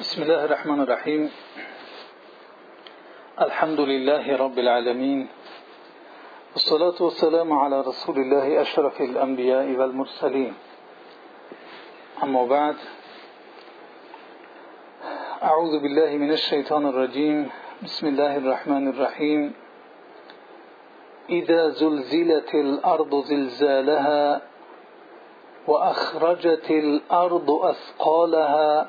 بسم الله الرحمن الرحيم. الحمد لله رب العالمين. والصلاة والسلام على رسول الله أشرف الأنبياء والمرسلين. أما بعد أعوذ بالله من الشيطان الرجيم. بسم الله الرحمن الرحيم. إذا زلزلت الأرض زلزالها وأخرجت الأرض أثقالها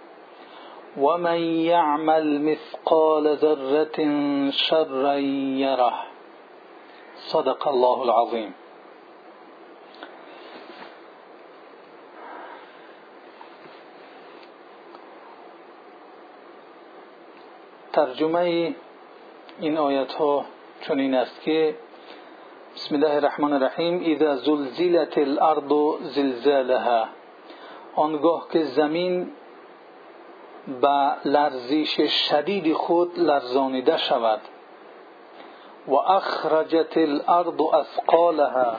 ومن يعمل مثقال ذرة شرا يره. صدق الله العظيم. ترجمه این آیت ها چنین است که بسم الله الرحمن الرحیم اذا زلزلت الأرض زلزالها. آنگاه که زمین به لرزش شدید خود لرزانیده شود. و اخرجت الارض اثقالها.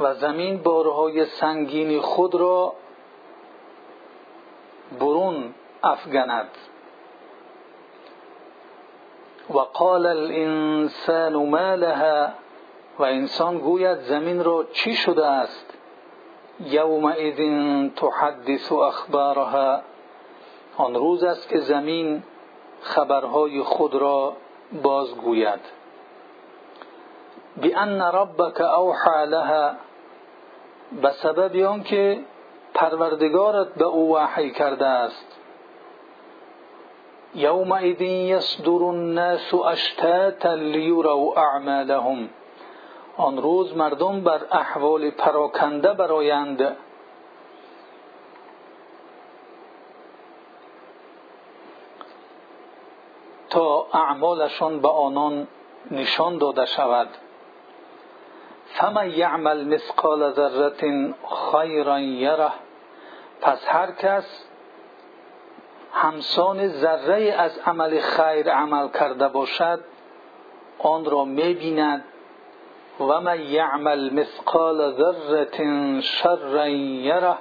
و زمین بارهای سنگین خود را برون افگند. و قال الانسان ما لها. و انسان گوید زمین را چی شده است؟ یومئذ تحدث اخبارها. آن روز است که زمین خبرهای خود را بازگوید. بان ربک اوحى لها. به سبب آنکه پروردگارت به او وحی کرده است. یومئذ یصدر الناس اشتاتا لیروا اعمالهم. آن روز مردم بر احوال پراکنده برایند تا اعمالشان به آنان نشان داده شود. فمن یعمل مثقال ذره خیرا یره پس هر کس همسان ذره از عمل خیر عمل کرده باشد آن را می‌بیند و من یعمل مثقال ذره شرا یره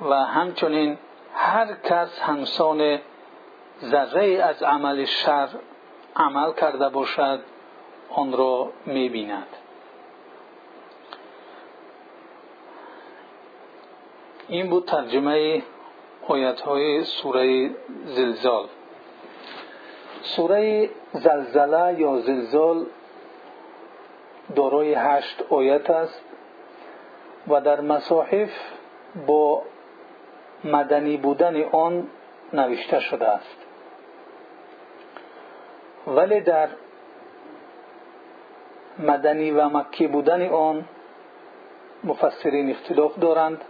و همچنین هر کس همسان ذره از عمل شر عمل کرده باشد آن را می‌بیند. این بود ترجمه آیت های سوره زلزال. سوره زلزله یا زلزال دارای هشت آیت است و در مصاحف با مدنی بودن آن نوشته شده است. ولی در مدنی و مکی بودن آن مفسرین اختلاف دارند.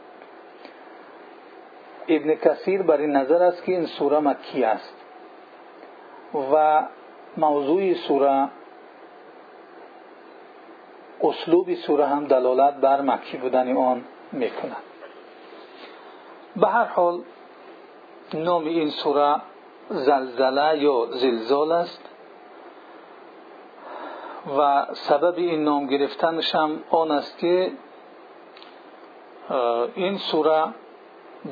ابن کثیر بر این نظر است که این سوره مکی است و موضوع سوره اسلوب سوره هم دلالت بر مکی بودن آن می‌کند. به هر حال نام این سوره زلزله یا زلزال است و سبب این نام گرفتنش هم آن است که این سوره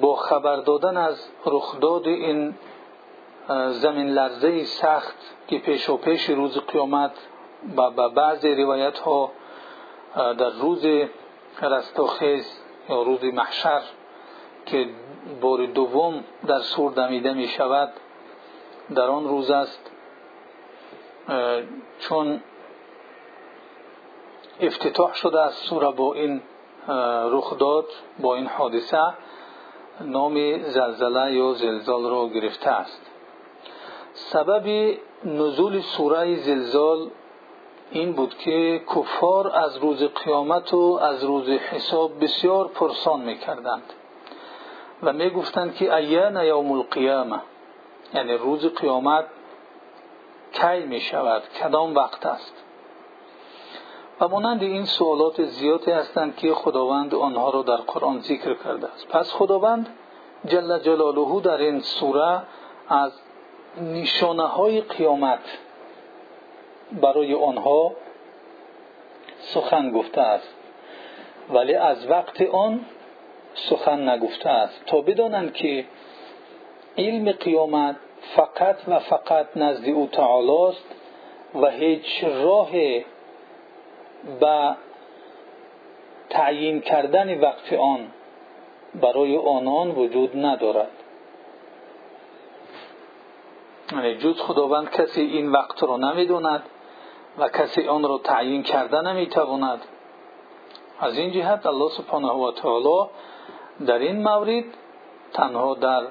با خبر دادن از رخداد این زمین لرزه سخت که پیش و پیش روز قیامت و به بعض روایت ها در روز رستاخیز یا روز محشر که بار دوم در سور دمیده می شود در آن روز است چون افتتاح شده از سوره با این رخداد با این حادثه نام زلزله یا زلزال را گرفته است. سبب نزول سوره زلزال این بود که کفار از روز قیامت و از روز حساب بسیار پرسان می‌کردند و می‌گفتند که ایان یوم القیامه یعنی روز قیامت کی می شود کدام وقت است؟ و مانند این سوالات زیادی هستند که خداوند آنها را در قرآن ذکر کرده است. پس خداوند جل جلاله در این سوره از نشانه های قیامت برای آنها سخن گفته است. ولی از وقت آن سخن نگفته است. تا بدانند که علم قیامت فقط و فقط نزد او تعالی است و هیچ راه به تعیین کردن وقت آن برای آنان وجود ندارد. یعنی جز خداوند کسی این وقت را نمی‌داند. و کسی آن را تعیین کرده نمی‌تواند. از این جهت الله سبحانه و تعالی در این مورد تنها در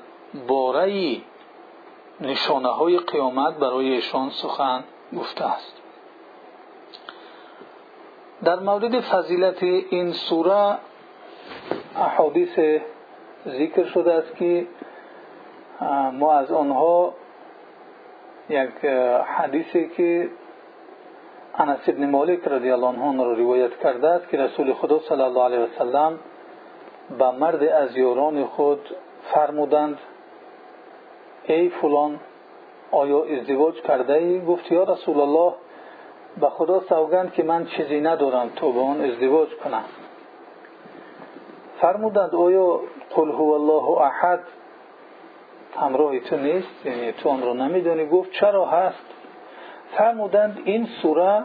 باره نشانه های قیامت برای ایشان سخن گفته است. در مورد فضیلت این سوره احادیث ذکر شده است که ما از آنها یک حدیثی که انس ابن مالک رضی الله عنه را روایت کرده است که رسول خدا صلی الله علیه و سلم به مرد از یاران خود فرمودند ای فلان آیا ازدواج کرده ای؟ گفت یا رسول الله به خدا سوگند که من چیزی ندارم تو با آن ازدواج کنم فرمودند آیا قل هو الله احد همراه تو نیست یعنی تو آن را نمیدانی گفت چرا هست فرمودند این سوره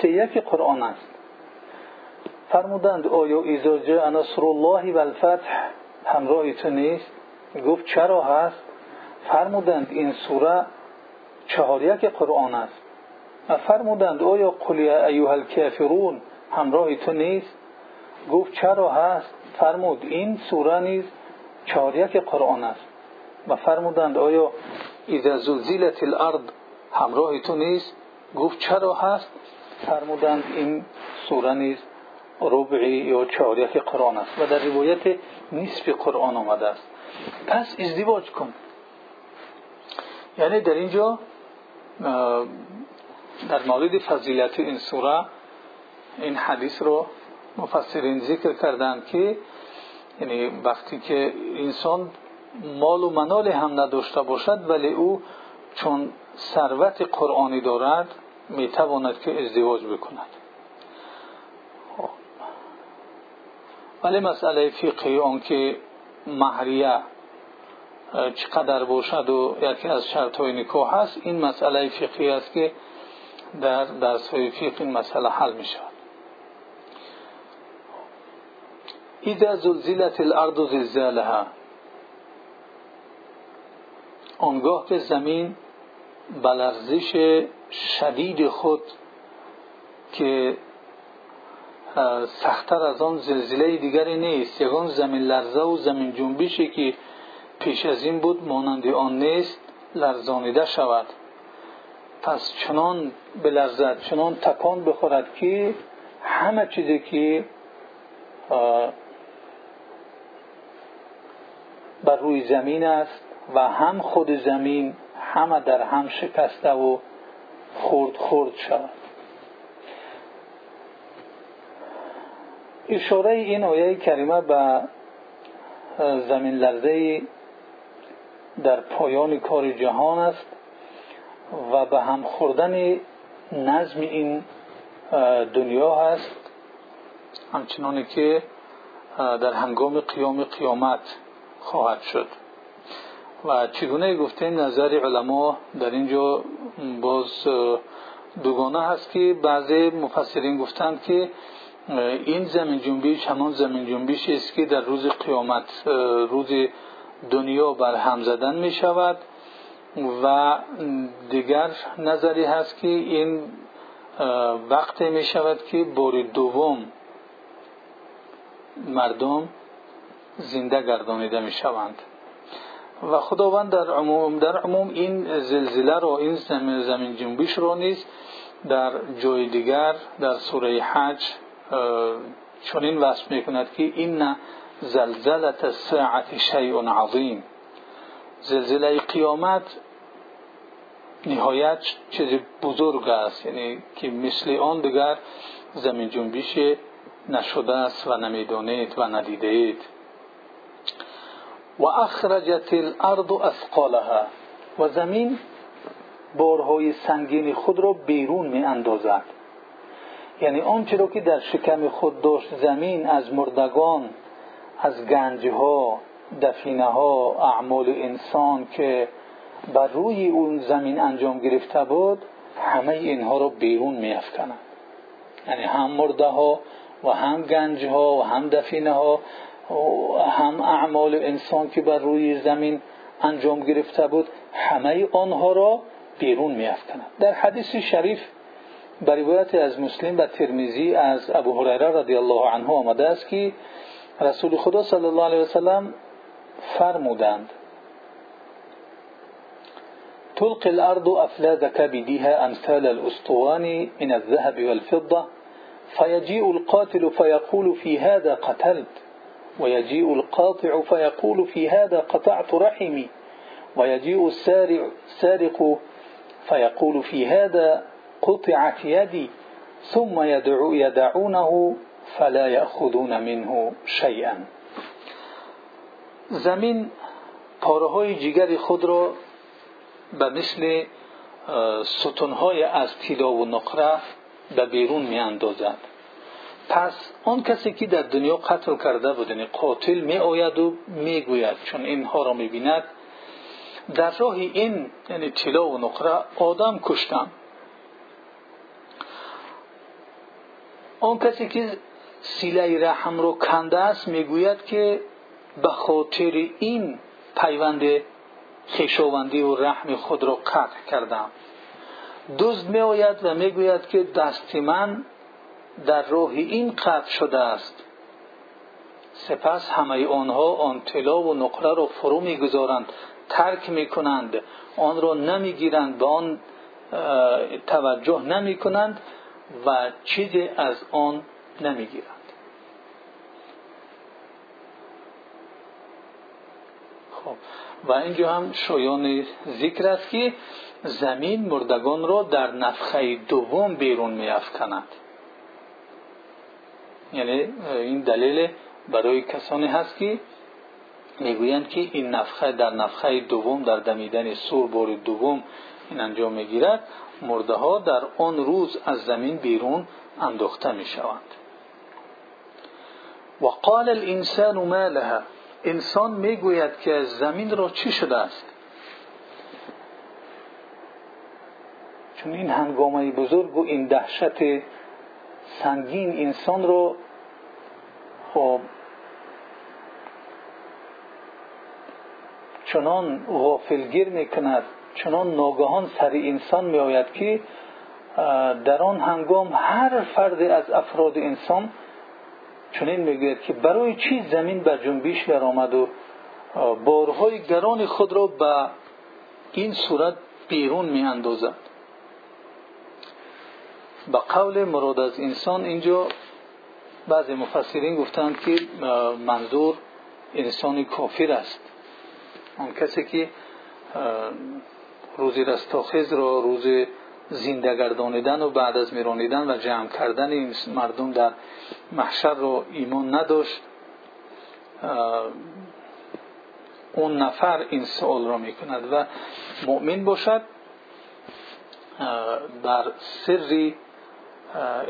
سیک قرآن است. فرمودند آیا جاء نصر الله و الفتح همراه تو نیست؟ گفت چرا هست؟ فرمودند این سوره چهار یک قرآن است. فرمودند آیا قل یا ایها الکافرون همراه تو نیست؟ گفت چرا هست؟ فرمود این سوره نیز چهار یک قرآن است. و فرمودند آیا اذا زلزلت الارض همراه تو نیست؟ گفت چرا هست؟ فرمودند این سوره نیز ربعی یا چهار یک قرآن است و در روایت نصف قرآن آمده است. پس ازدواج کن. یعنی در اینجا در مورد فضیلت این سوره این حدیث رو مفسرین ذکر کردند که یعنی وقتی که انسان مال و منال هم نداشته باشد ولی او چون ثروت قرآنی دارد می‌تواند که ازدواج بکند. ولی مسئله فقهی آن که مهریه چقدر باشد و یکی از شرط های نکاح هست این مسئله فقهی است که در درس های فقه این مسئله حل می شود اذا زلزلت الارض زلزالها آنگاه که زمین بلرزش شدید خود که سختتر از آن زلزله دیگری نیست. یگان زمین لرزه و زمین جنبشی که پیش از این بود مانند آن نیست لرزانیده شود. پس چنان بلرزد چنان تکان بخورد که همه چیزی که بر روی زمین است و هم خود زمین همه در هم شکسته و خورد خورد شود. اشاره این آیه کریمه به زمین لرزه در پایان کار جهان است و به هم خوردن نظم این دنیا هست. همچنانی که در هنگام قیام قیامت خواهد شد. و چگونه گفتیم نظر علما در اینجا باز دوگانه هست که بعضی مفسرین گفتند که این زمین جنبیش همان زمین جنبیش است که در روز قیامت روز دنیا بر هم زدن می شود و دیگر نظری هست که این وقت می شود که بار دوم مردم زنده گردانیده می شوند. و خداوند در عموم در عموم این زلزله رو این زمین جنبش رو نیز در جای دیگر در سوره حج چنین وصف می‌کند که این زلزلت الساعت شیء عظیم. زلزله قیامت نهایت چیز بزرگ است یعنی که مثل آن دیگر زمین جنبش نشده است و نمی‌دانید و ندیدید. و اخرجت الارض اثقالها و زمین بارهای سنگین خود را بیرون می اندازد. یعنی آنچه را که در شکم خود داشت زمین از مردگان از گنجها دفینه ها اعمال انسان که بر روی اون زمین انجام گرفته بود همه اینها را بیرون می افکند. یعنی هم مرده ها و هم گنج ها و هم دفینه ها هم اعمال انسان که بر روی زمین انجام گرفته بود همه آنها را بیرون می افکند در حدیث شریف روایت از مسلم و ترمیزی از ابو هریره رضی الله عنه آمده است که رسول خدا صلی الله علیه وسلم فرمودند تلقي الأرض أفلاذ كبدها أمثال الأسطوان من الذهب والفضة فيجيء القاتل فيقول في هذا قتلت. ويجيء القاطع فيقول في هذا قطعت رحمي. ويجيء السارق فيقول في هذا قطعت يدي. ثم يدعو يدعونه فلا يأخذون منه شيئا. زمین پاره جگر خود را به مثل ستونهای از تیلا و نقره به بیرون می اندازد پس آن کسی که در دنیا قتل کرده بود یعنی قاتل می آید و می گوید چون اینها را می بیند در راه این یعنی تیلا و نقره آدم کشتم آن کسی که سیله رحم رو کنده است می‌گوید که به خاطر این پیوند خیشاوندی و رحم خود را قطع کردم. دزد می آید و می‌گوید که دست من در راه این قطع شده است. سپس همه آنها آن طلا و نقره را فرو می‌گذارند ترک می‌کنند آن را نمی‌گیرند به آن توجه نمی‌کنند و چیزی از آن نمی‌گیرند. خب و اینجا هم شایان ذکر است که زمین مردگان را در نفخه دوم بیرون می افکند یعنی این دلیل برای کسانی هست که می‌گویند که این نفخه در نفخه دوم در دمیدن سور بار دوم این انجام می‌گیرد مرده ها در آن روز از زمین بیرون انداخته می شوند و قال الانسان ما لها. انسان می‌گوید که زمین را چی شده است؟ چون این هنگامه بزرگ و این دهشت سنگین انسان را خب چنان غافلگیر می‌کند چنان ناگهان سر انسان می آید که در آن هنگام هر فرد از افراد انسان چنین می‌گوید که برای چی زمین بر جنبیش آمد و بارهای گران خود را به این صورت بیرون می اندازد به قول مراد از انسان اینجا بعضی مفسرین گفتند که منظور انسان کافر است. آن کسی که روزی رستاخیز را روز زنده گردانیدن و بعد از میرانیدن و جمع کردن این مردم در محشر رو ایمان نداشت اون نفر این سوال را می‌کند و مؤمن باشد در سری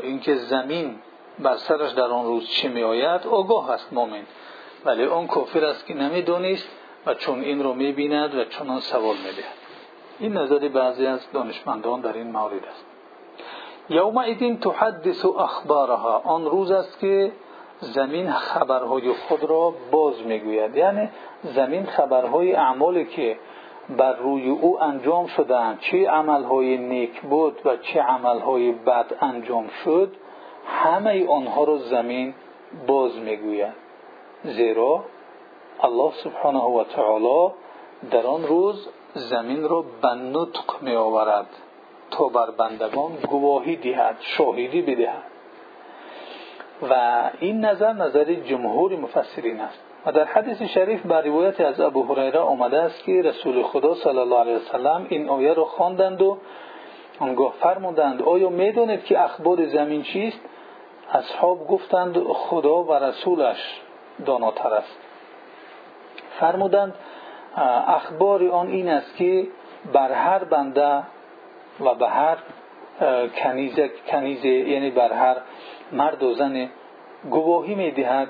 اینکه زمین بر سرش در آن روز چه می آید آگاه است مؤمن. ولی اون کافر است که نمی‌دونست و چون این رو می‌بیند و چون سوال می‌دهد. این نظر بعضی از دانشمندان در این مورد است. یومئذ تحدث اخبارها. آن روز است که زمین خبرهای خود را باز می‌گوید. یعنی زمین خبرهای اعمالی که بر روی او انجام شدند. چه عملهای نیک بود و چه عملهای بد انجام شد همه آنها را زمین باز می‌گوید. زیرا الله سبحانه و تعالی در آن روز زمین را به نطق می آورد تا بر بندگان گواهی دهد شاهدی بدهد. و این نظر نظر جمهور مفسرین است. و در حدیث شریف بر روایت از ابو هریره آمده است که رسول خدا صلی الله علیه وسلم این آیه را خواندند و آنگاه فرمودند آیا می‌دانید که اخبار زمین چیست؟ اصحاب گفتند خدا و رسولش داناتر است. فرمودند اخبار آن این است که بر هر بنده و به هر کنیزه, کنیزه یعنی بر هر مرد و زن گواهی می‌دهد.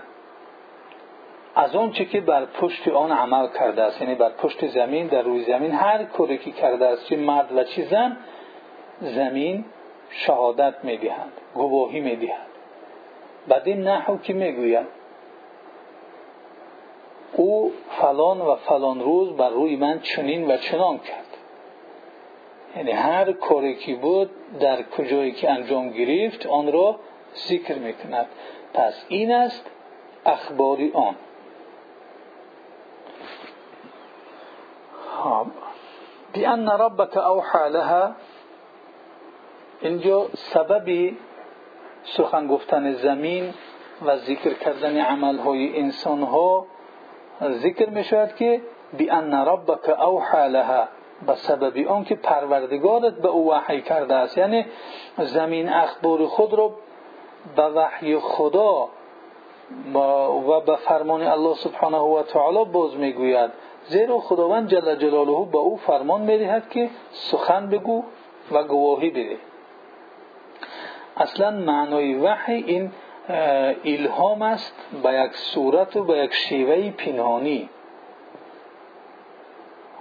از آنچه که بر پشت آن عمل کرده است یعنی بر پشت زمین در روی زمین هر کاری که کرده است چه مرد و چه زن زمین شهادت می‌دهند گواهی می‌دهند. بعد این نحو که می‌گوید؟ او فلان و فلان روز بر روی من چنین و چنان کرد. یعنی هر کاری که بود در کجایی که انجام گرفت آن را ذکر می‌کند. پس این است اخباری آن. بأن ربك اوحى لها. اینجا سببی سخن گفتن زمین و ذکر کردن عملهای انسان ها ذکر می شود که بأن ربك اوحى لها. به سبب آن که پروردگارت به او وحی کرده است. یعنی زمین اخبار خود را به وحی خدا و به فرمان الله سبحانه و تعالی باز می‌گوید. زیرا خداوند جل جلاله به او فرمان می‌دهد که سخن بگو و گواهی بده. اصلا معنای وحی این الهام است به یک صورت و به یک شیوه پنهانی.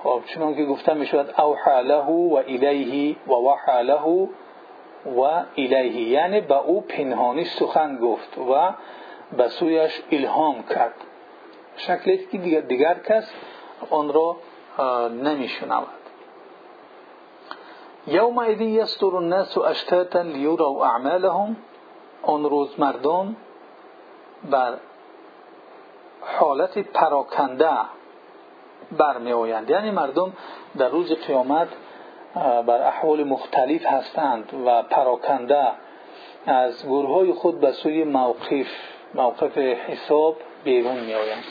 خب چون که گفته می شود اوحى له و الیه و له و الیه. یعنی به او پنهانی سخن گفت و به سویش الهام کرد. شکلی که دیگر, دیگر کس آن را نمی شنود یومئذ یستر الناس اشتاتا لیروا اعمالهم. آن روز مردم بر حالت پراکنده برمی آیند یعنی مردم در روز قیامت بر احوال مختلف هستند و پراکنده از گروه خود به سوی موقف موقف حساب بیرون می آیند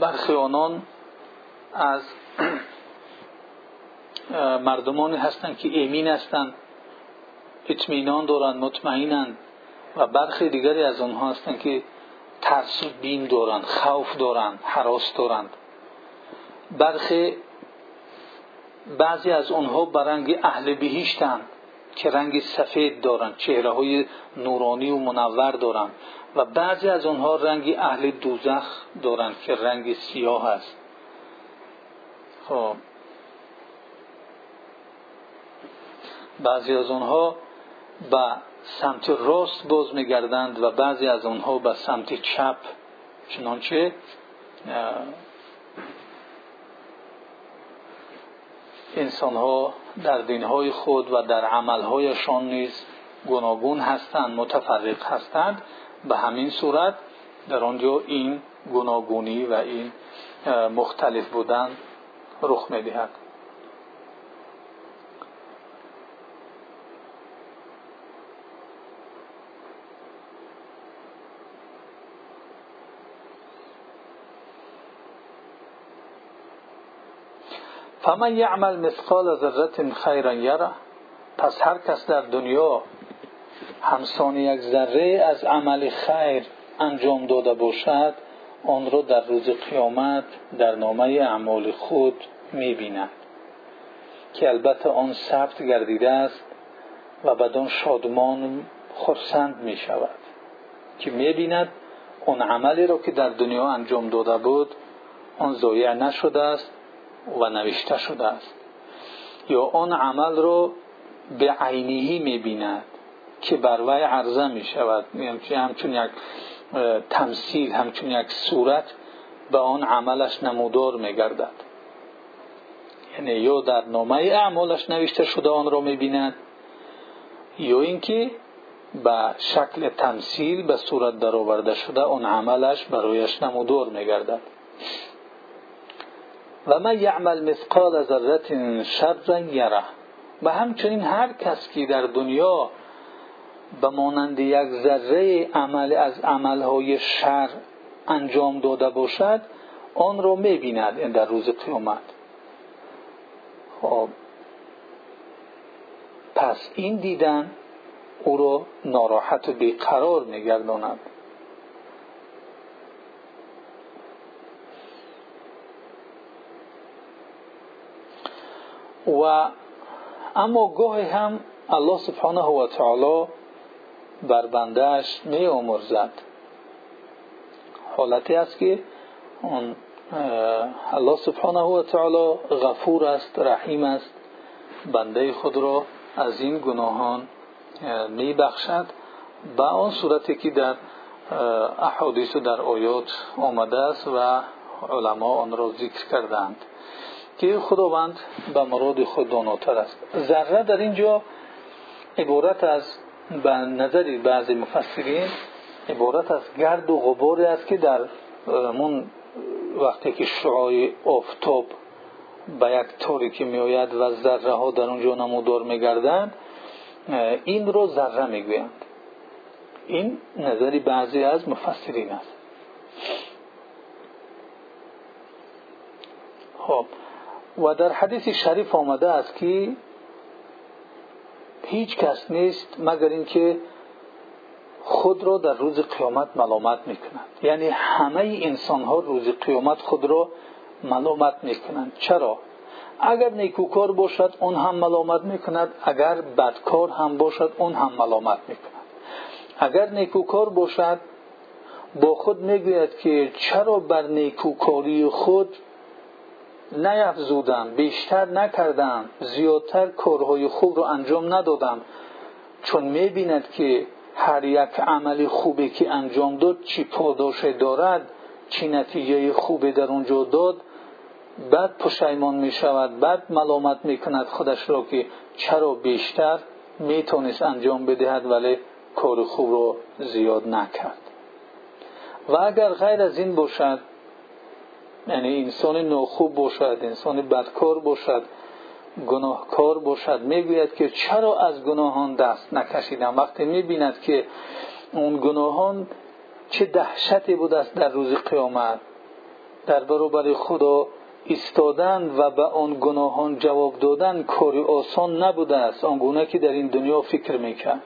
برخی آنان از مردمانی هستند که امین هستند اطمینان دارند مطمئنند و برخی دیگری از آنها هستند که ترس بین دارند خوف دارند حراس دارند برخی بعضی از آنها به رنگ اهل بهشتند که رنگ سفید دارند چهره های نورانی و منور دارند و بعضی از آنها رنگ اهل دوزخ دارند که رنگ سیاه است خب. بعضی از آنها به سمت راست باز میگردند و بعضی از آنها به سمت چپ. چنانچه انسان ها در دینهای خود و در عملهایشان نیز گوناگون هستند متفرق هستند. به همین صورت در آنجا این گوناگونی و این مختلف بودن رخ می‌دهد. فمن یعمل مثقال ذره خیرا یره پس هر کس در دنیا همسان یک ذره از عمل خیر انجام داده باشد آن را در روز قیامت در نامه اعمال خود می‌بیند که البته آن ثبت گردیده است و بدان شادمان خرسند می شود که می‌بیند آن عملی را که در دنیا انجام داده بود آن ضایع نشده است و نوشته شده است. یا آن عمل را به عینیهی می‌بیند که بر وی عرضه می شود همچون یک تمثیل همچون یک صورت به آن عملش نمودار می گردد یعنی یا در نامه اعمالش نوشته شده آن را می بیند یا اینکه به شکل تمثیل به صورت درآورده شده آن عملش برایش نمودار می گردد و من یعمل مثقال ذره شرا یره. و همچنین هر کس که در دنیا به مانند یک ذره عمل از عملهای شر انجام داده باشد آن را می‌بیند در روز قیامت. خب. پس این دیدن او را ناراحت و بیقرار میگرداند و اما گاهی هم الله سبحانه و تعالی بر بندهش می آمرزد. حالتی است که الله سبحانه و تعالی غفور است رحیم است بنده خود را از این گناهان می بخشد. به آن صورتی که در احادیث و در آیات آمده است و علما آن را ذکر کردند که خداوند به مراد خود داناتر است. ذره در اینجا عبارت از به نظر بعضی مفسرین عبارت از گرد و غباری است که در مون وقتی که شعای آفتاب به یک تاریکی میآید و ذره ها در اونجا نمودار میگردند این رو ذره می‌گویند. این نظری بعضی از مفسرین است. خب و در حدیث شریف آمده است که هیچ کس نیست مگر اینکه خود را در روز قیامت ملامت می‌کنند یعنی همه انسان ها روز قیامت خود را ملامت می‌کنند. چرا؟ اگر نیکوکار باشد اون هم ملامت می‌کند. اگر بدکار هم باشد اون هم ملامت می‌کند. اگر نیکوکار باشد با خود می‌گوید که چرا بر نیکوکاری خود نیفزودم بیشتر نکردم زیادتر کارهای خوب رو انجام ندادم. چون می‌بیند که هر یک عملی خوبی که انجام داد چی پاداش دارد چی نتیجه خوبی در اونجا داد بعد پشیمان می شود بعد ملامت می کند خودش را که چرا بیشتر می تونست انجام بدهد ولی کار خوب را زیاد نکرد. و اگر غیر از این باشد یعنی انسان ناخوب باشد انسان بدکار باشد گناهکار باشد. می‌گوید که چرا از گناهان دست نکشیدم؟ وقتی می‌بیند که اون گناهان چه دهشتی بود است در روز قیامت در برابر خدا ایستادن و به آن گناهان جواب دادن کاری آسان نبوده است. آنگونه که در این دنیا فکر می‌کرد.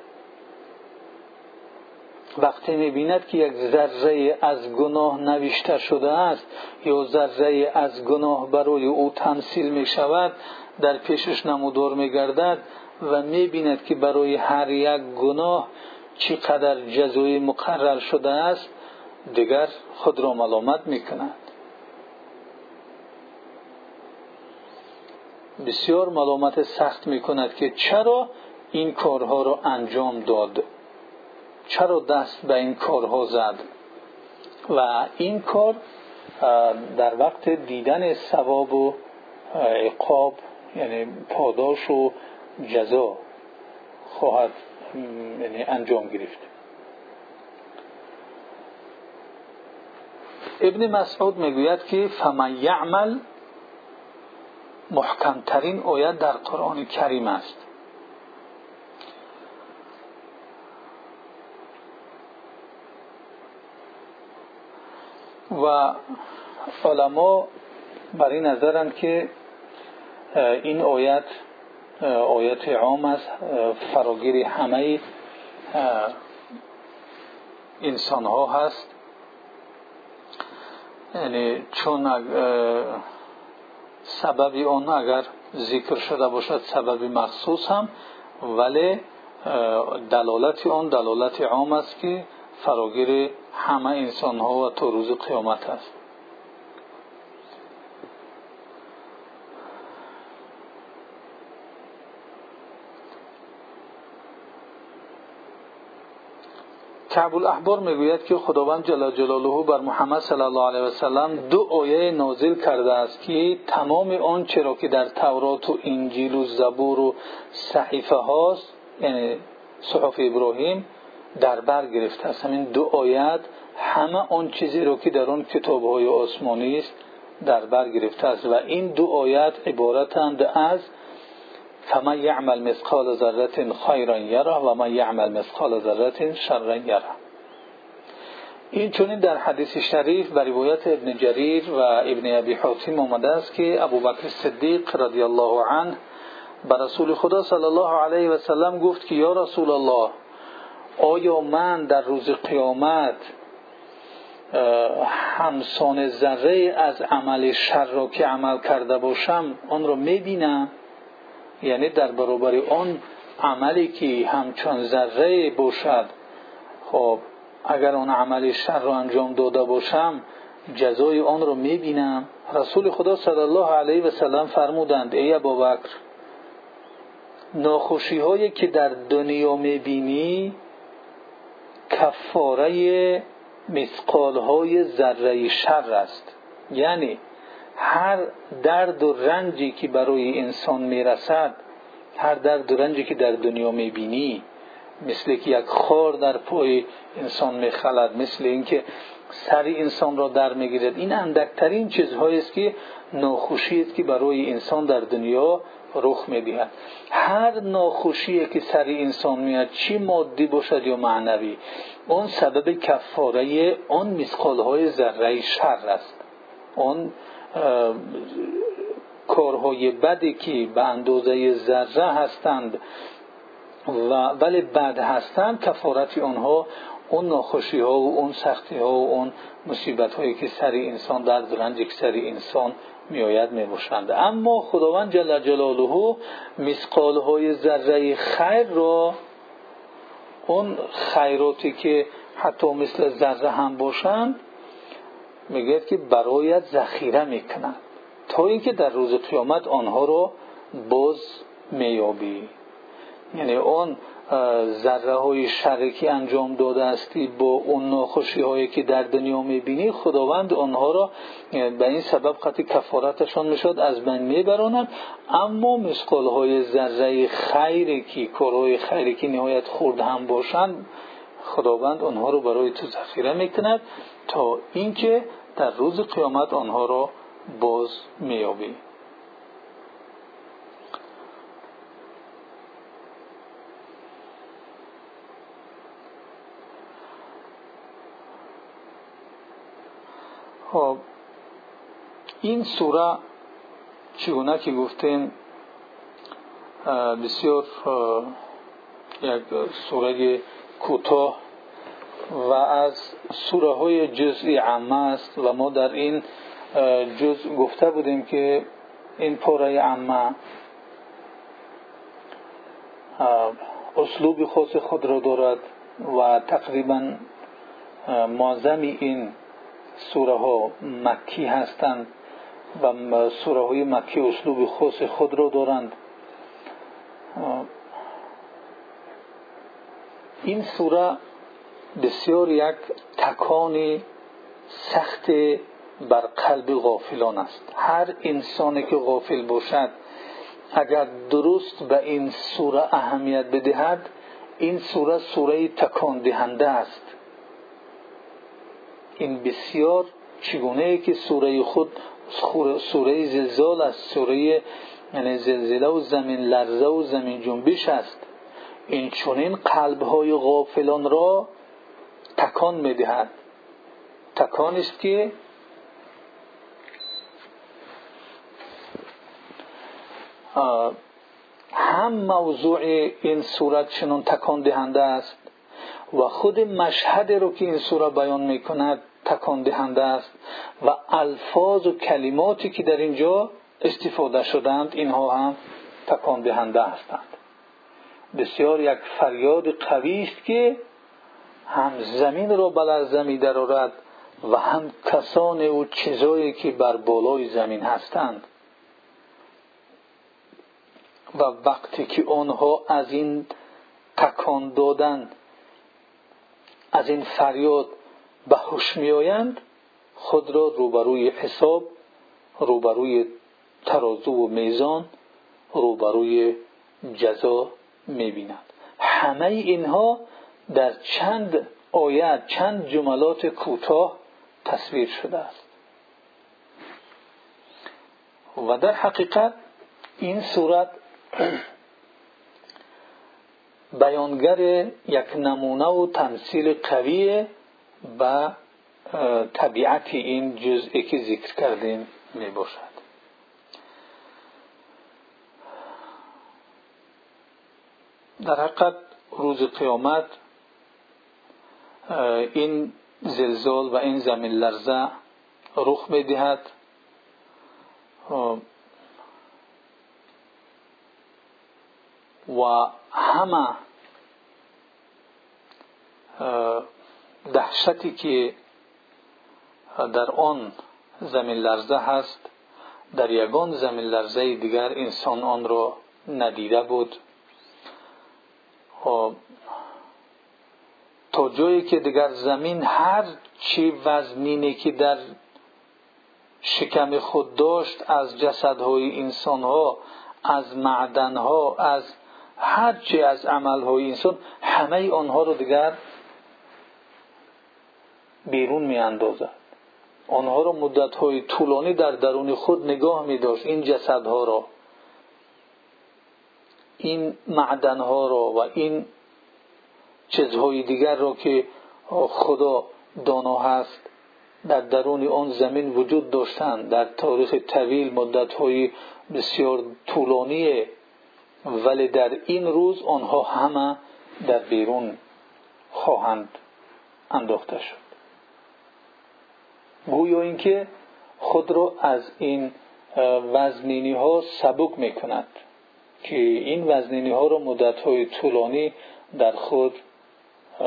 وقتی می‌بیند که یک ذره از گناه نوشته شده است یا ذره از گناه برای او تمثیل می شود در پیشش نمودار میگردد و می‌بیند که برای هر یک گناه چقدر جزای مقرر شده است دیگر خود را ملامت می‌کند. بسیار ملامت سخت می‌کند که چرا این کارها را انجام داد. چرا دست به این کارها زد؟ و این کار در وقت دیدن ثواب و عقاب یعنی پاداش و جزا خواهد یعنی انجام گرفت. ابن مسعود می‌گوید که فمن یعمل محکمترین آیت در قرآن کریم است. و علما بر این نظرند که این آیت آیت عام است. فراگیر همه انسان ها هست. یعنی چون سببی آن اگر ذکر شده باشد سبب مخصوص هم ولی دلالت آن دلالت عام است که فراگیر همه انسان ها و تا روز قیامت است. کعب الاحبار می‌گوید که خداوند جل جلاله بر محمد صلی الله علیه و سلم دو آیه نازل کرده است که تمام آنچه را که در تورات و انجیل و زبور و صحیفه هاست یعنی صحف ابراهیم در بر گرفته است. همین دو آیت همه آن چیزی را که در آن کتاب های آسمانی است در بر گرفته است. و این دو آیت عبارتند از فمن یعمل مثقال ذره خیرا یره و من یعمل مثقال ذره شرا یره این چونین در حدیث شریف و روایت ابن جریر و ابن ابی حاتم آمده است که ابوبکر صدیق رضی الله عنه به رسول خدا صلی الله علیه و سلم گفت که یا رسول الله آیا من در روز قیامت همسان ذره از عمل شر را که عمل کرده باشم آن را می‌بینم؟ یعنی در برابر آن عملی که همچون ذره باشد خب اگر آن عمل شر را انجام داده باشم جزای آن را می‌بینم؟ رسول خدا صلی الله علیه و سلم فرمودند ای ابوبکر ناخوشی هایی که در دنیا می‌بینی کفاره مثقال های ذره شر است. یعنی هر درد و رنجی که برای انسان می‌رسد هر درد و رنجی که در دنیا می‌بینی مثل که یک خار در پای انسان میخلد مثل اینکه سر انسان را در می‌گیرد این اندکترین چیزهایی است که ناخوشی است که برای انسان در دنیا رخ می‌دهد هر ناخوشی که سر انسان میاد چی مادی باشد یا معنوی؟ اون سبب کفاره آن مسقال های ذره شر است. آن کارهای بدی که به اندازه ذره هستند و ولی بد هستند کفارت آنها اون ناخوشی ها و اون سختی ها و اون مصیبت هایی که سر انسان در که سر انسان میآید می‌باشند. اما خداوند جل جلاله مسقال های ذره خیر را اون خیراتی که حتی مثل ذره هم باشند میگه که برایت ذخیره می‌کنند. تا اینکه در روز قیامت آنها رو باز میابی یعنی اون ذره های شرکی انجام داده استی با اون ناخوشی هایی که در دنیا می‌بینی خداوند آنها را به این سبب قطعی کفارتشان می‌شد از بین میبراند اما مسقال های ذره خیری که کارهای خیری که نهایت خورد هم باشند خداوند آنها رو برای تو ذخیره می‌کند تا اینکه در روز قیامت آنها را باز میابی خب این سوره چگونه که گفتیم بسیار یک سوره کوتاه و از سوره های جزئی عامه است و ما در این جز گفته بودیم که این پاره عامه اسلوب خاص خود را دارد و تقریبا معظم این سوره ها مکی هستند. و سوره های مکی اسلوب خاص خود را دارند. این سوره بسیار یک تکان سخت بر قلب غافلان است. هر انسانی که غافل باشد اگر درست به این سوره اهمیت بدهد این سوره سوره تکان دهنده است. این بسیار چگونه که سوره خود سوره زلزال است. سوره یعنی زلزله و زمین لرزه و زمین جنبش است. این چونین قلب های غافلان را تکان می‌دهد. تکان است که هم موضوع این صورت چنون تکان دهنده است و خود مشهد رو که این سوره بیان می‌کند تکان دهنده است و الفاظ و کلماتی که در اینجا استفاده شدند اینها هم تکان دهنده هستند. بسیار یک فریاد قوی است که هم زمین را بلرزه می درارد و هم کسان و چیزایی که بر بالای زمین هستند. و وقتی که آنها از این تکان دادن از این فریاد به هوش میآیند خود را روبروی حساب روبروی ترازو و میزان روبروی جزا می‌بینند. همه اینها در چند آیت چند جملات کوتاه تصویر شده است. و در حقیقت این صورت بیانگر یک نمونه و تمثیل قوی به طبیعت این جزئی که ذکر کردیم می باشد در حقیقت روز قیامت این زلزال و این زمین لرزه رخ می دهد و همه دهشتی که در آن زمین لرزه هست در یگان زمین لرزه دیگر انسان آن را ندیده بود. خب، تا جایی که دیگر زمین هر چی وزنینی که در شکم خود داشت از جسدهای انسانها از معدنها از هر چی از عملهای انسان همه آنها رو دیگر بیرون می اندازد آنها را مدتهای طولانی در درون خود نگاه می داشت این جسدها را این معدنها را و این چیزهای دیگر را که خدا دانا هست در درون آن زمین وجود داشتند. در تاریخ طویل مدتهای بسیار طولانی ولی در این روز آنها همه در بیرون خواهند انداخته شد. گویا اینکه خود را از این وزنینی ها سبک می که این وزنینی ها را مدت های طولانی در خود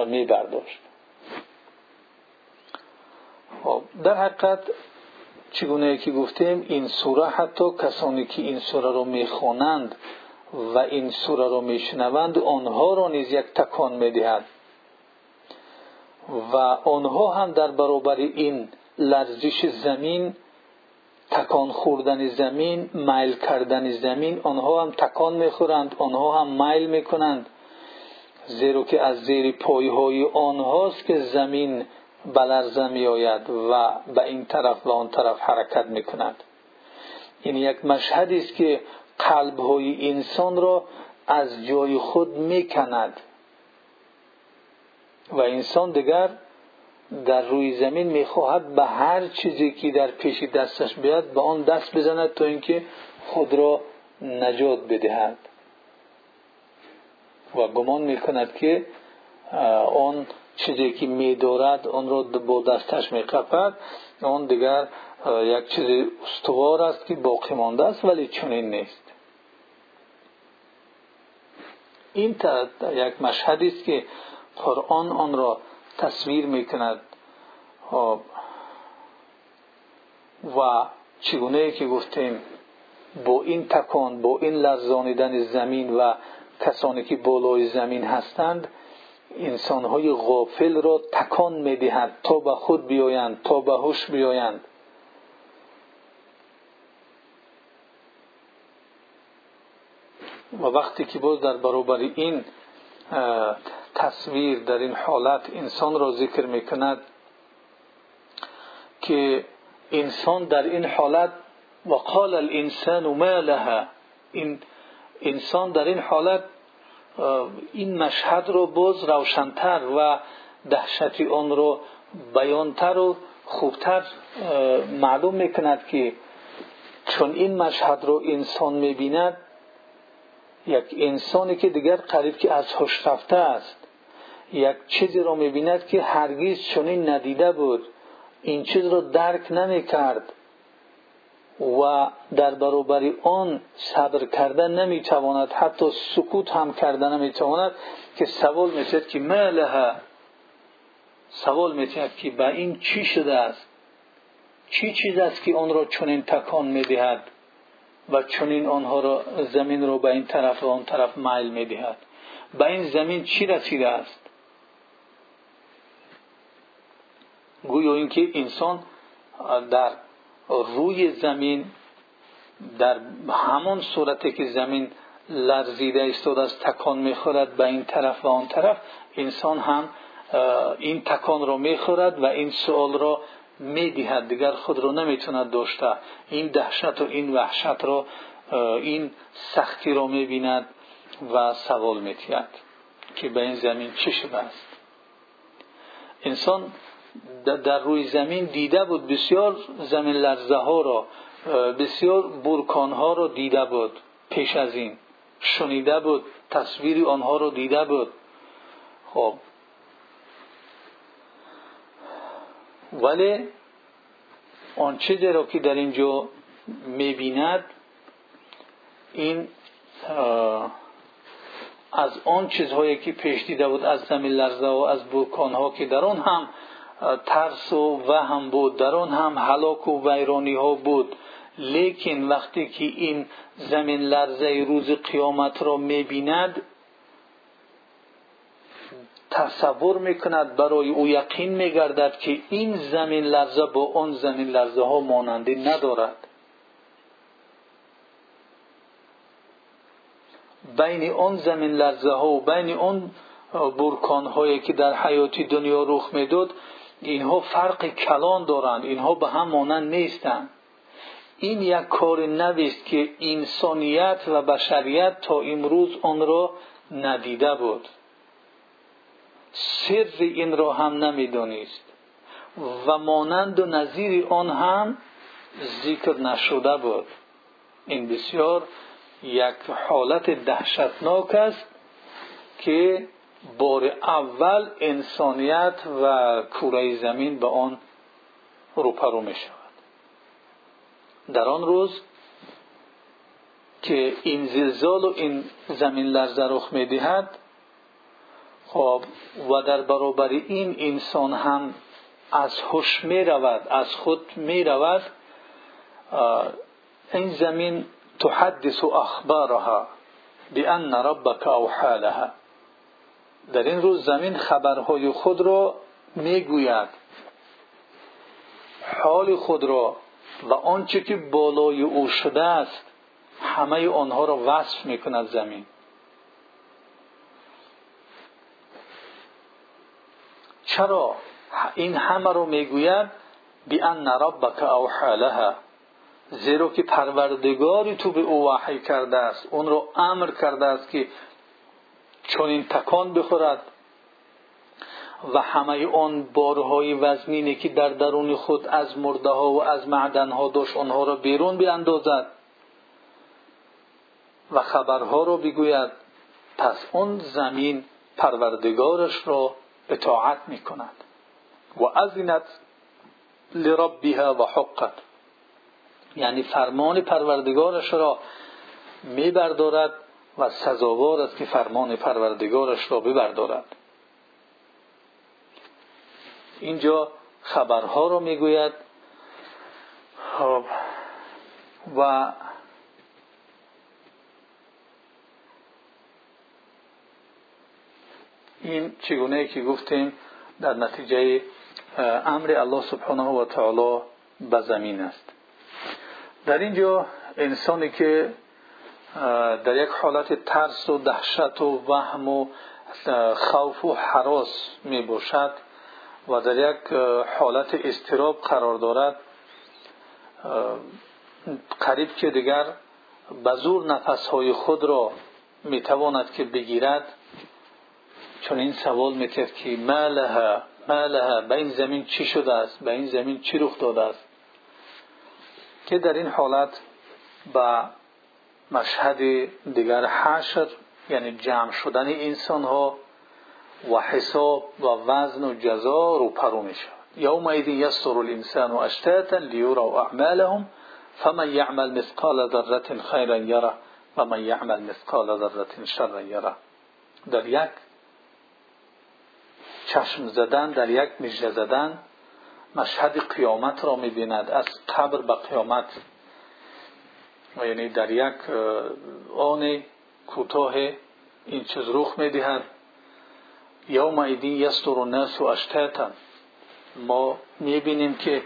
می برداشت خب، در حقیقت چگونه که گفتیم این سوره حتی کسانی که این سوره را می‌خوانند و این سوره را میشنوند آنها را نیز یک تکان می‌دهد. و آنها هم در برابر این لرزش زمین تکان خوردن زمین میل کردن زمین آنها هم تکان می‌خورند آنها هم میل می‌کنند. زیرا که از زیر پایهای آنهاست که زمین بلرزه می آید و به این طرف و آن طرف حرکت می کند این یک مشهدی است که قلب های انسان را از جای خود می کند و انسان دیگر در روی زمین می‌خواهد به هر چیزی که در پیش دستش بیاد به آن دست بزند تا اینکه خود را نجات بدهد. و گمان می‌کند که آن چیزی که میدارد آن را با دستش میقپد آن دیگر یک چیز استوار است که باقی مانده است ولی چنین نیست. این یک مشهدی است که قرآن آن را تصویر می‌کند خب. و چگونه که گفتیم با این تکان با این لرزانیدن زمین و کسانی که بالای زمین هستند انسانهای غافل را تکان می‌دهد تا به خود بیایند تا به هوش بیایند و وقتی که باز در برابر این تصویر در این حالت انسان را ذکر می‌کند که انسان در این حالت و قال الانسان ما لها. این انسان در این حالت این مشهد رو باز روشنتر و دهشتی آن رو بیانتر و خوبتر معلوم می‌کند که چون این مشهد رو انسان می‌بیند یک انسانی که دیگر قریب که از هوش رفته است. یک چیزی را می‌بیند که هرگز چنین ندیده بود. این چیز را درک نمی کرد و در برابر آن صبر کردن نمی تواند حتی سکوت هم کردن نمی تواند که سوال میتید که ما سوال میتید که به این چی شده است؟ چی چیز است که آن را چنین تکان می‌دهد؟ و چنین آنها را زمین را به این طرف و آن طرف میل می‌دهد. به این زمین چی رسیده است؟ گویا اینکه انسان در روی زمین در همان صورتی که زمین لرزیده ایستاده است تکان می‌خورد به این طرف و آن طرف انسان هم این تکان را می‌خورد و این سوال را نمی‌توند داشته این دهشت و این وحشت را این سختی را می‌بیند و سوال میتید که به این زمین چه شده است. انسان در روی زمین دیده بود بسیار زمین لرزه را بسیار برکان ها را دیده بود پیش از این شنیده بود تصویری آنها را دیده بود. خب ولی آنچه را که در اینجا می‌بیند این از آن چیزهایی که پیش دیده بود از زمین لرزه و از ها که در آن هم ترس و وهم بود در آن هم هلاک و ویرانی ها بود. لیکن وقتی که این زمین لرزه روز قیامت را می‌بیند تصور می‌کند برای او یقین میگردد که این زمین لرزه با آن زمین لرزه ها ماننده ندارد. بین آن زمین لرزه ها و بین آن برکان هایی که در حیاتی دنیا رخ می‌داد اینها فرق کلان دارند. اینها به هم مانند نیستند. این یک کار نویست که انسانیت و بشریت تا امروز آن را ندیده بود. سر این را هم نمی‌دانست و مانند و نظیر آن هم ذکر نشده بود. این بسیار یک حالت دهشتناک است که بار اول انسانیت و کره زمین به آن روپرو می شود. در آن روز که این زلزال و این زمین لرزه رخ می دهد خب و در برابر این انسان هم از هوش می رود از خود می رود. این زمین تحدث اخبارها بان ربك اوحى لها. در این روز زمین خبرهای خود را می‌گوید حال خود را و آنچه که بالای او شده است همه آنها را وصف می‌کند زمین. چرا این همه را می‌گوید؟ بان ربک اوحى لها. زیرا که پروردگاری تو به او وحی کرده است. اون رو امر کرده است که چون تکان بخورد. و همه آن بارهای وزنینی که در درون خود از مرده ها و از معدن ها داشت آنها را بیرون بیاندازد. و خبرها را بگوید. پس اون زمین پروردگارش را اطاعت می کند و ازینت لربها و حقت. یعنی فرمان پروردگارش را میبردارد و سزاوار است که فرمان پروردگارش را ببردارد. اینجا خبرها را می‌گوید. خب، و این چگونه که گفتیم در نتیجه امر الله سبحانه و تعالی به زمین است. در اینجا انسانی که در یک حالت ترس و دهشت و وهم و خوف و حراس می باشد و در یک حالت استراب قرار دارد قریب که دیگر به زور نفسهای خود را می تواند که بگیرد چون این سوال می‌کرد که ما لها ما لها به این زمین چی شده است؟ به این زمین چی رخ داده است؟ که در این حالت به مشهد دیگر حشر یعنی جمع شدن انسان ها و حساب و وزن و جزا رو پرو می شود یوم ایدی یستر الانسان و اشتاتا لیورا و اعمالهم فمن یعمل مثقال ذره خیرا یره و من یعمل مثقال ذره شرا یره. در یک چشم زدن در یک مژده زدن مشهد قیامت را می‌بیند. از قبر به قیامت. یعنی در یک آن کوتاه این چیز رخ می‌دهد. یوم ایدین یستر الناس اشتاتا. ما می‌بینیم که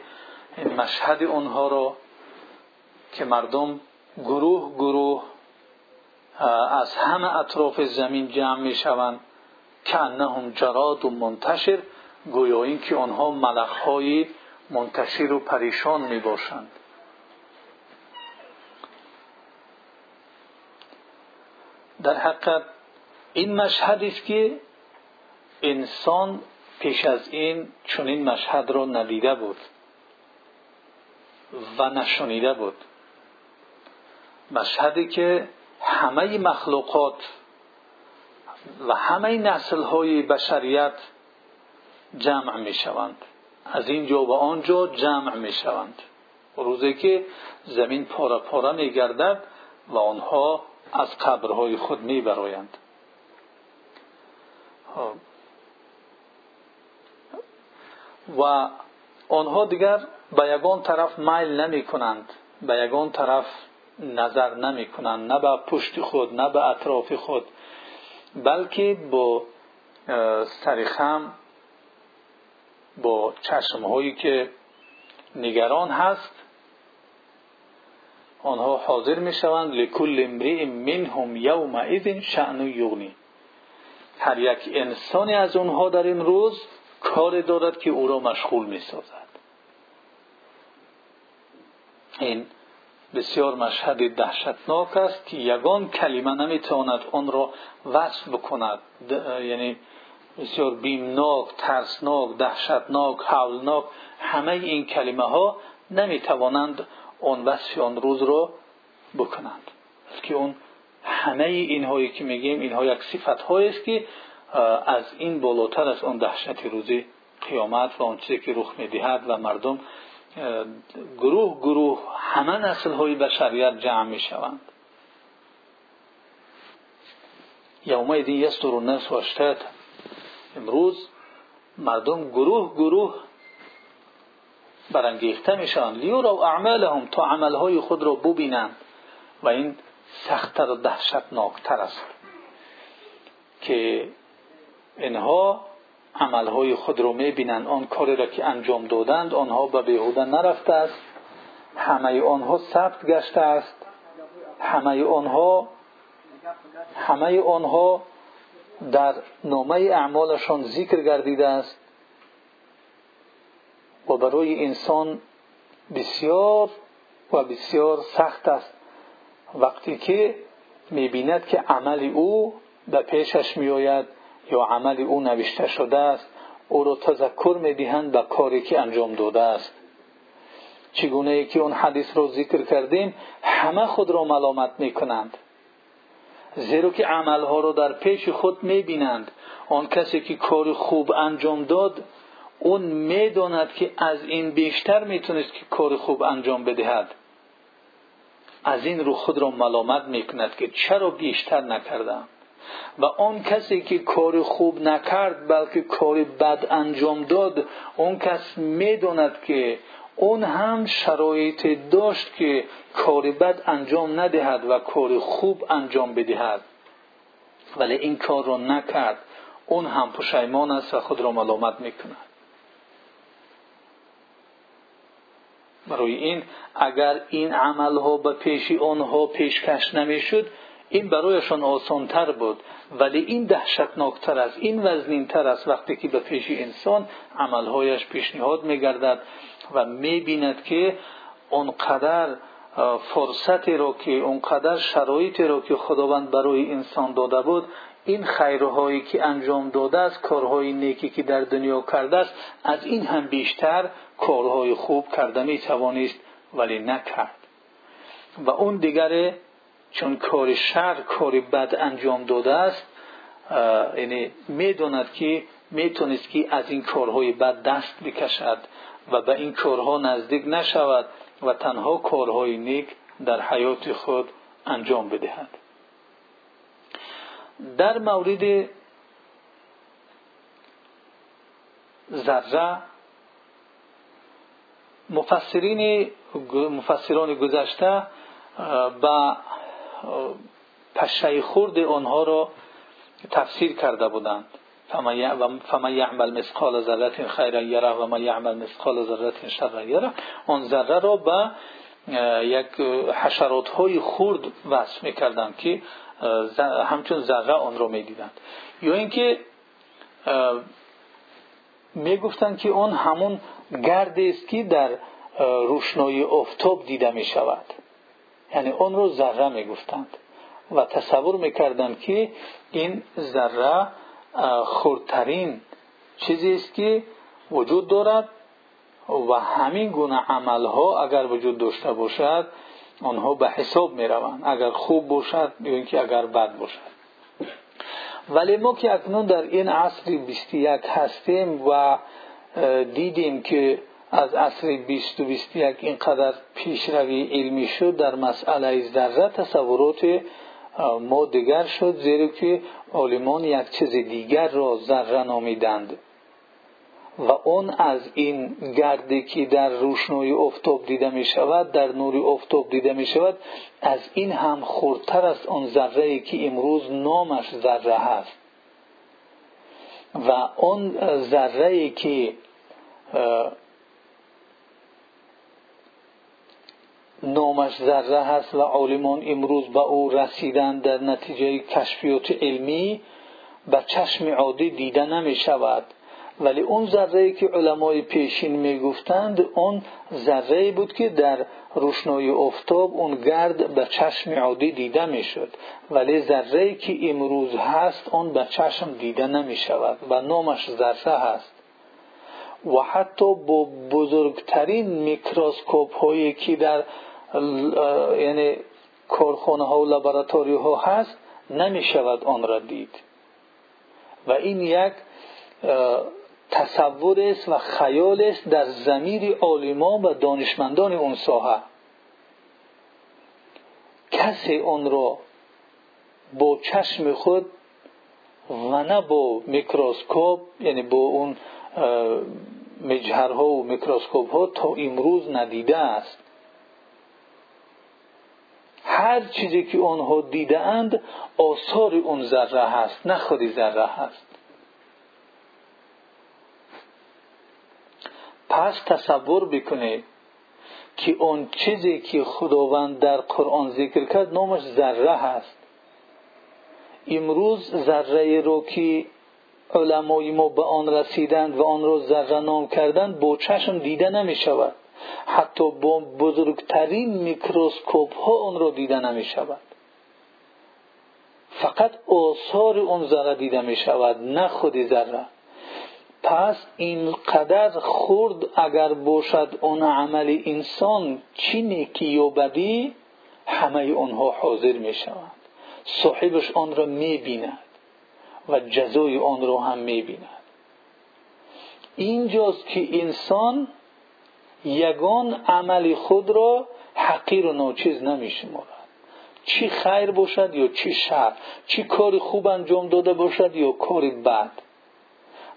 این مشهد آنها را که مردم گروه گروه از همه اطراف زمین جمع می‌شوند. که انهم جراد و منتشر گویا این که آنها ملخهای منتشر و پریشان می باشند در حقیقت این مشهد است که انسان پیش از این چنین مشهد را ندیده بود و نشنیده بود. مشهدی که همه مخلوقات و همه نسل های بشریت جمع می شوند از اینجا و آنجا جمع می شوند روزی که زمین پاره پاره می گردد و آنها از قبرهای خود می برایند و آنها دیگر به یگان طرف میل نمی کنند به یگان طرف نظر نمی کنند نه به پشت خود نه به اطراف خود. بلکه با سرخم با چشم هایی که نگران هست آنها حاضر می شوند لکل امرئ منهم یومئذ شأن یغنی. هر یک انسانی از آنها در این روز کار دارد که او را مشغول می سازد این بسیار مشهد دهشتناک است که یگان کلمه نمی‌تواند آن را وصف بکند. یعنی بسیار بیمناک ترسناک دهشتناک حولناک همه این کلمه ها نمی‌توانند آن وصف آن روز را بکنند. که اون همه اینهایی که میگیم اینها یک صفت است که از این بالاتر از آن دهشت روزی قیامت و آن چیزی که رخ می‌دهد و مردم گروه گروه همه نسل های بشریت جمع می شوند یومئذ یستر الناس و اشتات امروز مردم گروه گروه برانگیخته می شوند لیورا اعمالهم تا عملهای خود را ببینند. و این سختتر و دهشتناکتر است که اینها عملهای خود را می‌بینند. آن کاری را که انجام دادند آنها به بیهوده نرفته است. همه آنها ثبت گشته است. همه آنها همه آنها در نامه اعمالشان ذکر گردیده است. و برای انسان بسیار و بسیار سخت است. وقتی که می‌بیند که عمل او به پیشش میآید یا عمل او نوشته شده است او را تذکر می‌دهند به کاری که انجام داده است. چگونه که اون حدیث را ذکر کردیم همه خود را ملامت می‌کنند. زیرا که عملها را در پیش خود می‌بینند. آن کسی که کار خوب انجام داد اون می‌داند که از این بیشتر می‌تونست که کار خوب انجام بدهد. از این رو خود را ملامت می‌کند که چرا بیشتر نکردم و آن کسی که کار خوب نکرد بلکه کار بد انجام داد اون کس می‌داند که اون هم شرایط داشت که کار بد انجام ندهد و کار خوب انجام بدهد. ولی این کار را نکرد. اون هم پشیمان است و خود را ملامت می‌کند. برای این اگر این عمل ها به پیش آنها پیشکش نمی‌شد این برایشان آسانتر بود. ولی این دهشتناکتر است این وزنینتر است وقتی که به پیش انسان عملهایش پیشنهاد میگردد و می‌بیند که اونقدر فرصتی را که اونقدر شرایطی را که خداوند برای انسان داده بود این خیرهایی که انجام داده است کارهای نیکی که در دنیا کرده است از این هم بیشتر کارهای خوب کرده می توانست ولی نکرد. و اون دیگر چون کار شر کار بد انجام داده است یعنی می‌داند که می‌تونست که از این کارهای بد دست بکشد و به این کارها نزدیک نشود و تنها کارهای نیک در حیات خود انجام بدهد. در مورد ذره مفسرین مفسران گذشته با پشه خورد آنها را تفسیر کرده بودند. فما یعمل مثقال ذره خیرا یره و ما یعمل مثقال ذره شر یره آن ذره را به یک حشرات های خورد وصف می‌کردند که همچون ذره آن را می‌دیدند. یا اینکه می‌گفتند که آن همون گرد است که در روشنایی افتاب دیده می شود یعنی آن رو ذره می گفتند و تصور می‌کردند که این ذره خردترین چیزی است که وجود دارد و همین گونه عملها اگر وجود داشته باشد آنها به حساب می روند اگر خوب باشد یا اینکه اگر بد باشد. ولی ما که اکنون در این عصر 21 هستیم و دیدیم که از عصر 20 و 21 اینقدر پیشروی علمی شد در مسئله ذره تصورات ما دیگر شد زیرا که عالمان یک چیز دیگر را ذره نامیدند. و اون از این گردی که در روشنایی افتاب دیده می شود در نوری افتاب دیده می شود از این هم خورتر است آن ذره که امروز نامش ذره هست. و آن ذره که نامش ذره هست و عالمان امروز به او رسیدن در نتیجه کشفیات علمی به چشم عادی دیده نمی شود. ولی اون ذره که علمای پیشین می‌گفتند اون ذره بود که در روشنایی افتاب اون گرد به چشم عادی دیده می‌شد ولی ذره که امروز هست اون به چشم دیده نمی شود و نامش ذره هست. و حتی با بزرگترین میکروسکوپ هایی که در یعنی کارخانه ها و لابراتوری ها هست نمی شود آن را دید. و این یک تصور است و خیال است در ضمیر عالمان و دانشمندان اون ساحه. کسی آن را با چشم خود و نه با میکروسکوپ یعنی با اون مجهرها و میکروسکوپ ها تا امروز ندیده است. هر چیزی که آنها دیده اند آثار اون ذره هست نه خودی ذره هست. پس تصور بکنید که اون چیزی که خداوند در قرآن ذکر کرد نامش ذره هست. امروز ذره رو که علمای ما به آن رسیدند و آن را ذره نام کردند با چشم دیده نمی شود حتی با بزرگترین میکروسکوپ ها آن را دیده نمی شود فقط آثار اون ذره دیده می شود نه خود ذره. پس اینقدر خرد اگر باشد اون عمل انسان چی نیکی یا بدی همه آنها حاضر می شوند صاحبش آن را می بیند و جزای آن را هم می بیند اینجاست که انسان یگان عمل خود را حقیر و ناچیز نمی شمارد چی خیر باشد یا چی شر؟ چی کاری خوب انجام داده باشد یا کاری بد؟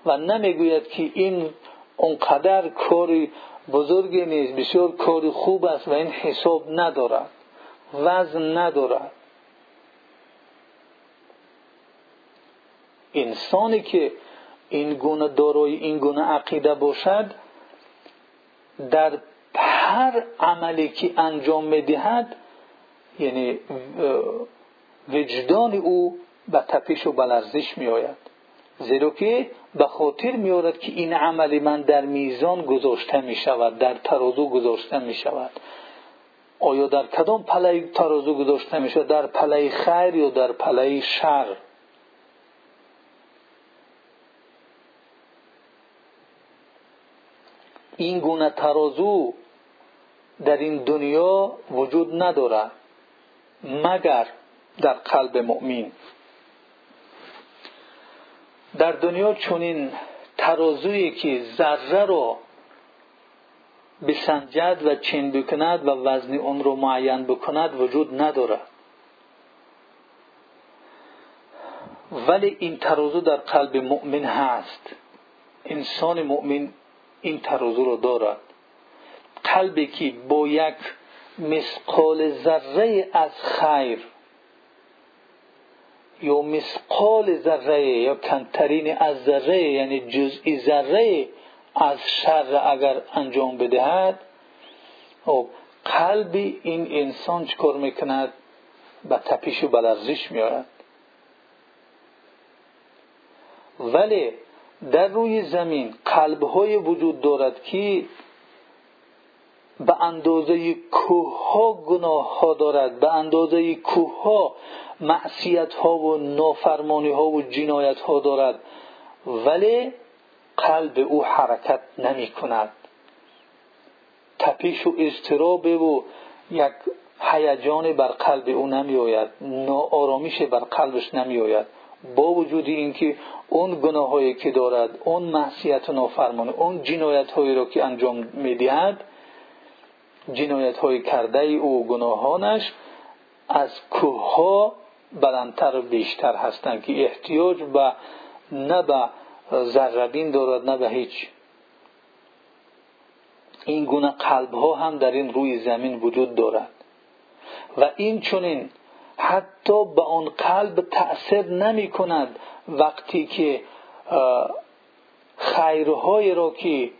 و نمی‌گوید که این اونقدر کاری بزرگی نیست بسیار کاری خوب است و این حساب ندارد. وزن ندارد. انسانی که این گونه دارای این گونه عقیده باشد در هر عملی که انجام می‌دهد یعنی وجدان او به تپش و بلرزش میآید. زیرا که به خاطر میآورد که این عمل من در میزان گذاشته می شود در ترازو گذاشته می شود آیا در کدام پله ترازو گذاشته می شود در پله خیر یا در پله شر؟ این گونه ترازو در این دنیا وجود ندارد مگر در قلب مؤمن. در دنیا چنین ترازویی که ذره را بسنجد و چین بکند و وزن اون رو معین بکند وجود ندارد ولی این ترازو در قلب مؤمن هست. انسان مؤمن این ترازو را دارد. قلبی که با یک مسقال ذره از خیر یا مسقال ذره یا کمترین از ذره یعنی جزئی ذره از شر اگر انجام بدهد خب قلب این انسان چکار می‌کند؟ به تپیش و بلرزش میارد. ولی در روی زمین قلب های وجود دارد که به اندازه کوه ها گناه ها دارد به اندازه کوه ها معصیت ها و نافرمانی ها و جنایت ها دارد. ولی قلب او حرکت نمی کند. تپیش و اضطراب و یک هیجان بر قلب او نمی آید. بر قلبش نمی آید. با وجود اینکه اون گناهایی که دارد اون معصیت و نافرمانی اون جنایت هایی را که انجام می‌دهد جنایت های کرده او گناهانش از کوه ها بلندتر و بیشتر هستند که احتیاج به نه به ذربین دارد نه به هیچ. این گونه قلب ها هم در این روی زمین وجود دارد. و این چونین حتی به آن قلب تأثیر نمی کند وقتی که خیرهای را که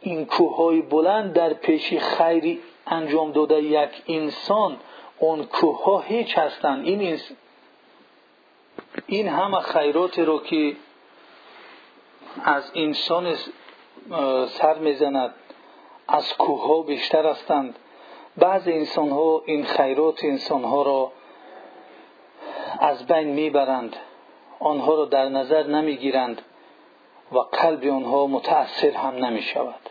این کوههای بلند در پیش خیری انجام داده یک انسان اون کوه ها هیچ هستند. این این همه خیرات رو که از انسان سر می‌زند از کوه بیشتر هستند. بین می‌برند. آنها را در نظر نمی‌گیرند و قلب آنها متأثر هم نمی شود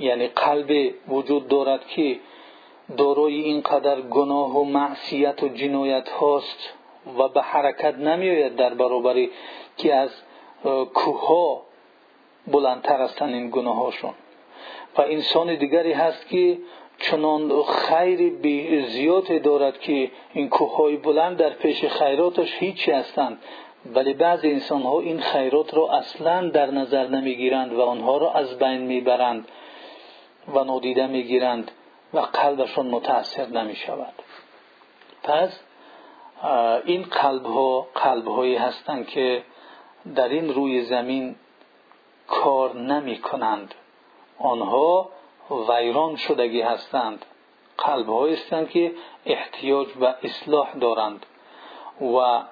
یعنی قلب وجود دارد که دارای اینقدر گناه و معصیت و جنایت هاست و به حرکت نمی آید در برابری که از کوه بلندتر هستند این گناه هاشون و انسان دیگری هست که چنان خیر زیاد دارد که این کوههای بلند در پیش خیراتش هیچی هستند. ولی بعض انسان ها این خیرات را اصلا در نظر نمی‌گیرند و آنها را از بین می‌برند و نادیده می‌گیرند و قلبشون متاثر نمی شود پس این قلب ها قلب هایی هستند که در این روی زمین کار نمی کنند آنها ویران شدگی هستند. قلب هستند که احتیاج به اصلاح دارند و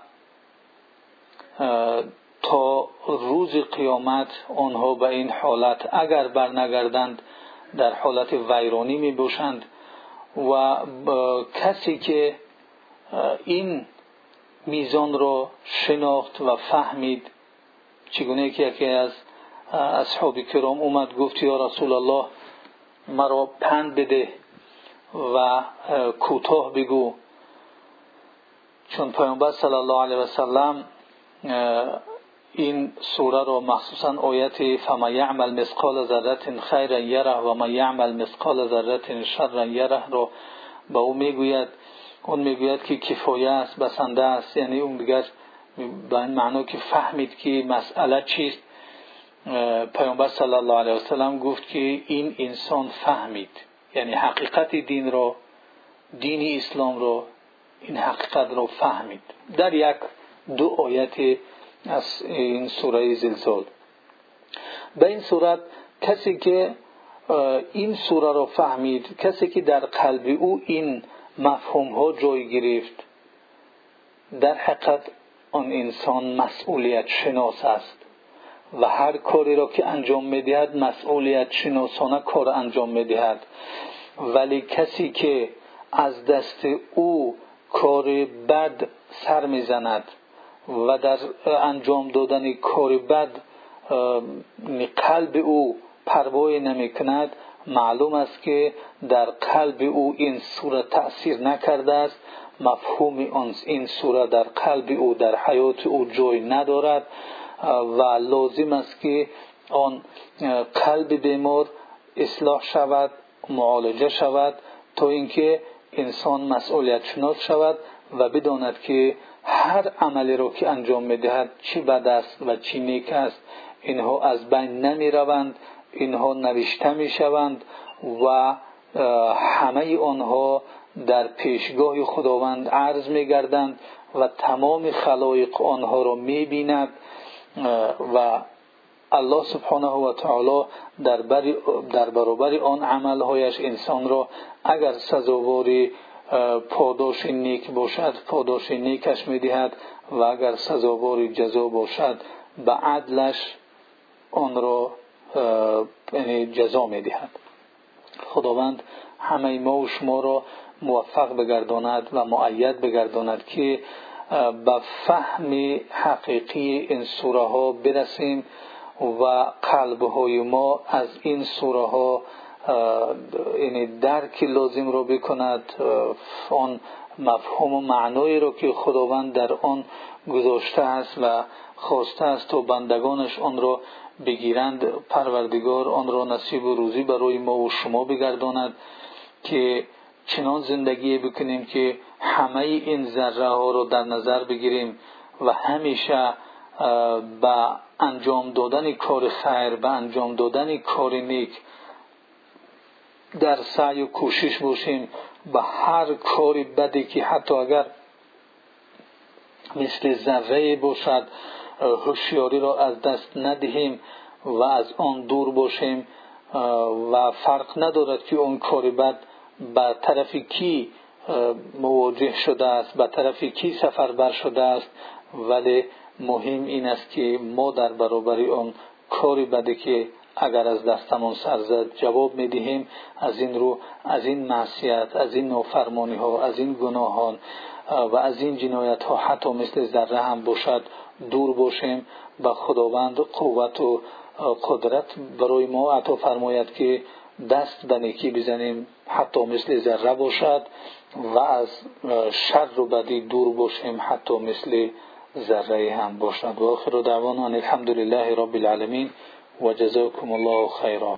تا روز قیامت آنها به این حالت اگر برنگردند در حالت ویرانی می و کسی که این میزان را شناخت و فهمید چگونه یکی از اصحاب کرام اومد گفت یا رسول الله مرا پند بده و کوتاه بگو. چون پیامبر صلی الله علیه و سلم این سوره رو مخصوصا آیت فما یعمل مثقال ذره خیرا یره و ما یعمل مثقال ذره شرا یره رو به او می‌گوید. اون می‌گوید که کفایه است بسنده است. یعنی اون دیگر به این معنا که فهمید که مسئله چیست. پیامبر صلی الله علیه وسلم گفت که این انسان فهمید. یعنی حقیقت دین رو دین اسلام رو این حقیقت رو فهمید. در یک دو آیت از این سوره زلزال. به این صورت کسی که این سوره رو فهمید کسی که در قلب او این مفهوم ها جای گرفت در حقیقت آن انسان مسئولیت شناس است. و هر کاری را که انجام می‌دهد مسئولیت شناسانه کار انجام می‌دهد. ولی کسی که از دست او کار بد سر می‌زند و در انجام دادن کار بد قلب او پروای نمی کند معلوم است که در قلب او این صورت تأثیر نکرده است. مفهوم این صورت در قلب او در حیات او جای ندارد. و لازم است که آن قلب بیمار اصلاح شود معالجه شود تا اینکه انسان مسئولیت شناس شود و بداند که هر عملی را که انجام می‌دهد چی بد است و چی نیک است. اینها از بین نمی روند اینها نوشته می شوند و همه آنها در پیشگاه خداوند عرض می گردند و تمام خلایق آنها را می بیند و الله سبحانه و تعالی در برابر آن عملهایش انسان را اگر سزاواری پاداش نیک باشد پاداش نیکش می‌دهد و اگر سزاوار جزا باشد به عدلش آن را یعنی جزا می‌دهد. خداوند همه ما و شما را موفق بگرداند و معید بگرداند که به فهم حقیقی این سوره ها برسیم و قلب های ما از این سوره ها یعنی درک لازم رو بکند آن مفهوم و معنایی رو که خداوند در آن گذاشته است و خواسته است تا بندگانش آن را بگیرند. پروردگار آن را نصیب و روزی برای ما و شما بگرداند که چنان زندگی بکنیم که همه این ذره ها رو در نظر بگیریم و همیشه به انجام دادن کار خیر به انجام دادن کار نیک در سعی و کوشش باشیم به هر کاری بدی که حتی اگر مثل ذره باشد هوشیاری را از دست ندهیم و از آن دور باشیم و فرق ندارد که اون کاری بد به طرف کی مواجه شده است به طرف کی سفربر شده است. ولی مهم این است که ما در برابر آن کاری بده که اگر از دستمان سر زد جواب می‌دهیم. از این رو از این معصیت از این نافرمانی ها از این گناهان و از این جنایت ها حتی مثل ذره هم باشد دور باشیم. به خداوند قوت و قدرت برای ما عطا فرماید که دست به نیکی بزنیم. حتی مثل ذره باشد. و از شر و بدی دور باشیم حتی مثل ذره هم باشد. و آخر دعوانا الحمد لله رب العالمین و جزاکم الله خیرا.